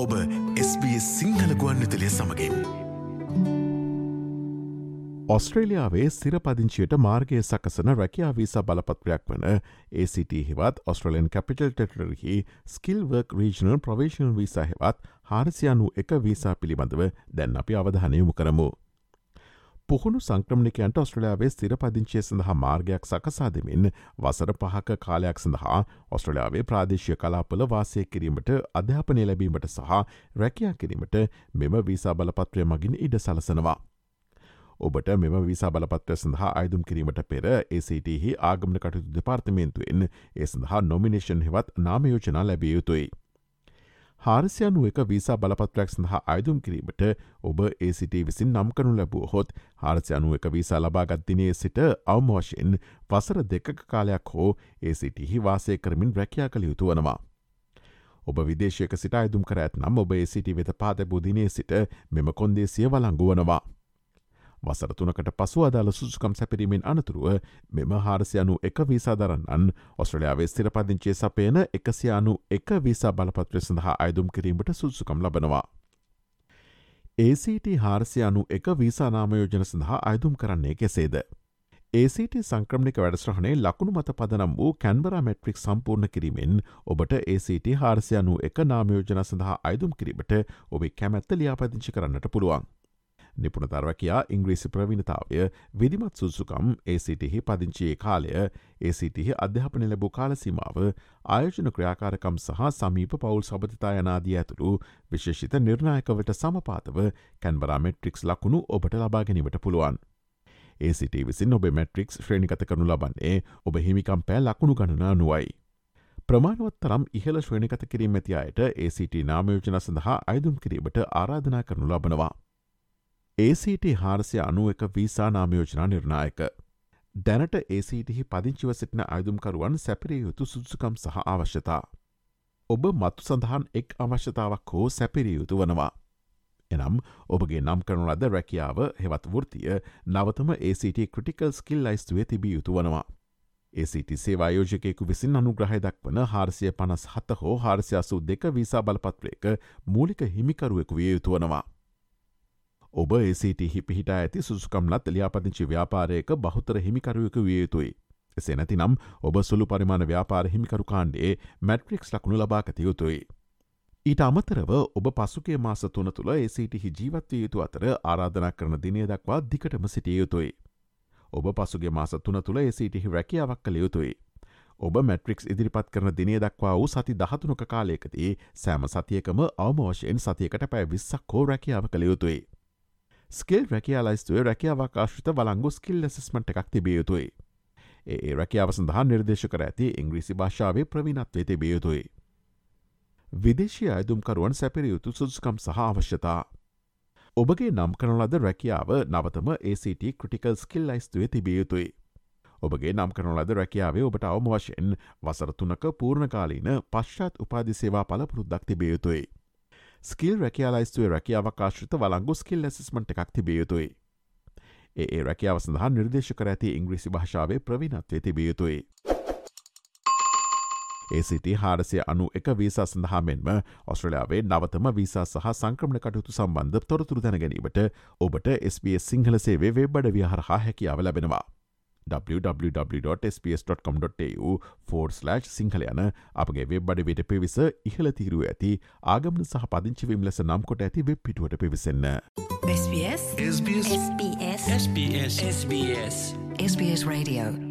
ඔබ SBS සිංහල ගුවන් විතලිය සමඟින්. ඔස්ට්‍රේලියාවේ සිරපදිංචියට මාර්ගය සකසන රැකයා වීසා බලපත්‍රයක් වන ACT හෙවත් ඔස්ට්‍රලන් කැපිටල් ටෙටරහි ස්කිල්වර්ක් රීජනල් ප්‍රවේශන වීසා හෙවත් හාරසියනු එක වීසා පිළිබඳව දැන් අපි අවධානයමු කරමු. පුහුණු සංක්‍රමණිකයන්ට ඔස්ට්‍රලයාාවේ ස්තිර පදිංචය සඳහා මාර්ගයක් සකසා දෙමින් වසර පහක කාලයක් සඳහා ඔස්ට්‍රලයාාවේ ප්‍රාදේශය කලාපල වාසය කිරීමට අධ්‍යාපනය ලැබීමට සහ රැකයා කිරීමට මෙම වීසා බලපත්‍රය මගින් ඉඩ සලසනවා. ඔබට මෙම විසා බලපත්‍රය සඳහා අයදුම් කිරීමට පෙර ACTහි ආගමන කටයුතු දෙපාර්තමේන්තුවෙන් ඒ සඳහා නොමිනේෂන් හෙවත් නාමයෝජනා ලැබිය යුතුයි. හාරසියනු එක වීසා බලපත්‍රයක් සඳහා අයදුම් කිරීමට ඔබ ඒසිට විසින් නම් කරනු ලැබූ හොත් හාරසියනු එක වීසා ලබාගත්දිනයේ සිට අවමෝෂයෙන් වසර දෙක කාලයක් හෝ ඒසිටහි වාසය කරමින් රැකයා කළ යුතු වනවා. ඔබ විදේශයක සිට අයදුම් කර ඇත්නම් ඔබ ඒසිට වෙත පාදැබූ දිනේ සිට මෙම කොන්දේසිය වලංගුවනවා. වසර තුනකට පසු අදාළ සුසුකම් සැපිරීමෙන් අනතුරුව මෙම හාරසියනු එක වීසා දරන්නන් ඔස්ට්‍රලයාාවේ ස්තිරපදිංචේ සපයන එකසියානු එක වීසා බලපත්‍රය සඳහා අයදුම් කිරීමට සුසුකම් ලබනවා. ACT හාරසියනු එක වීසානාමයෝජන සඳහා අයදුම් කරන්නේ කෙසේද. ACT සංක්‍රමික වැඩස්්‍රහණේ ලකුණු මත පදනම් වූ කැන්බර මැට්‍රික් සම්පූර්ණ කිරීමෙන් ඔබට ACT හාරසියනු එක නාමයෝජන සඳහා අයදුම් කිරීමට ඔබේ කැමැත්ත ලියාපදිංචි කරන්නට පුළුවන්. නිපුණතරවකයා ඉංග්‍රීසි ප්‍රවිණතාවය විදිමත් සුසුකම් ACTහි පදිංචියේ කාලය ACTහි අධ්‍යාපන ලැබූ කාලසීමාව ආයෝජන ක්‍රියාකාරකම් සහ සමීප පවුල් සබතිතා යනාදී ඇතුළු විශේෂිත නිර්ණයකවට සමපාතව කැන්බරා මෙට්‍රික්ස් ලකුණු ඔබට ලබා ගැනීමට පුළුවන්. ACT විසින් ඔබ මෙට්‍රික්ස් ශ්‍රේණිකත කරනු ලබන්නේ ඔබ හිමිකම් පෑ ලකුණු ගණනා නුවයි. ප්‍රමාණවත් තරම් ඉහල ශ්‍රේණිකත කිරීම ඇති අයට ACT නාමයෝජන සඳහා අයදුම් කිරීමට ආරාධනා කරනු ලබනවා. ACT හාරසය අනුව එක වීසා නාමයෝජනා නිර්ණායක. දැනට ACTහි පදිංචිව සිටින අයුතුම්කරුවන් සැපිරිය යුතු සුදුසුකම් සහ අවශ්‍යතා. ඔබ මත්තු සඳහන් එක් අවශ්‍යතාවක් හෝ සැපිරිය යුතු වනවා. එනම් ඔබගේ නම් කරනු ලද රැකියාව හෙවත් වෘතිය නවතම ACT ක්‍රටිකල් ස්කිල් ලයිස්තුවේ තිබිය යුතු වනවා. ACT සේවායෝජකයකු විසින් අනුග්‍රහය දක්වන හාරසිය පනස් හත හෝ හාරසියාසු දෙක වීසා බලපත්‍රයක මූලික හිමිකරුවෙකු විය යුතු වනවා. ඔබ ඒසිටහි පිහිට ඇති සුසුකම්ලත් ලියාපදිංචි ව්‍යාපාරයක බහුතර හිමිකරුවක විය යුතුයි. එසේ නැතිනම් ඔබ සුළු පරිමාණ ව්‍යාපාර හිමිකරු කාණ්ඩේ මැට්‍රික්ස් ලකුණු ලබාගත යුතුයි. ඊට අමතරව ඔබ පසුගේ මාස තුන තුළ ඒසිටහි ජීවත්වය යුතු අතර ආරාධනා කරන දිනය දක්වා දිකටම සිටිය යුතුයි. ඔබ පසුගේ මාස තුන තුළ ඒසිටහි රැකියාවක් කළ යුතුයි. ඔබ මැට්‍රික්ස් ඉදිරිපත් කරන දිනේ දක්වා වූ සති දහතුනක කාලයකදී සෑම සතියකම අවමෝෂයෙන් සතියකට පැෑ විස්සක් කෝ රැකියාව කළ යුතුයි. ස්කිල් රැකයා ලයිස්තුවේ රැකියාවක් ආශ්‍රිත වලංගු ස්කිල් ලෙසස්මට එකක් තිබිය යුතුයි. ඒ රැකියාව සඳහා නිර්දේශ කර ඇති ඉංග්‍රීසි භාෂාවේ ප්‍රවිණත්වේ තිබිය යුතුයි. විදේශී අයදුම්කරුවන් සැපිරි යුතු සුදුස්කම් සහ අවශ්‍යතා. ඔබගේ නම් කරන ලද රැකියාව නවතම ACT ක්‍රටිකල් ස්කිල් ලයිස්තුවේ තිබිය යුතුයි. ඔබගේ නම් කරන ලද රැකියාවේ ඔබට අවම වශයෙන් වසරතුනක පූර්ණකාලීන පශ්චාත් උපාදි සේවා පලපුරුද්දක් තිබිය යුතුයි. ස්කිල් රැකයාලයිස්තුවේ රැකියාවක් ආශ්‍රිත වලංගු ස්කිල් ඇසිස්මට එකක් තිබිය යුතුයි. ඒ රැකියාව සඳහා නිර්දේශ කර ඇති ඉංග්‍රීසි භාෂාවේ ප්‍රවිණත්වේ තිබිය යුතුයි. ACT හාරසය අනු එක වීසා සඳහා මෙන්ම ඔස්ට්‍රලයාාවේ නවතම වීසා සහ සංක්‍රමණ කටයුතු සම්බන්ධ තොරතුරු දැන ගැනීමට ඔබට SBS සිංහල සේවේ වෙබ්බඩ වියහරහා හැකියාව ලැබෙනවා. www.sps.com.tu4/ සිංහල යන අපගේ වෙබ් බඩ වෙට පිවිස ඉහල තීරුව ඇති ආගමන සහ පදිංචිවීම ලෙස නම් කොට ඇති වෙබ් පිටුවට පිවිසන්න. SBS SBS SBS SBS SBS Radio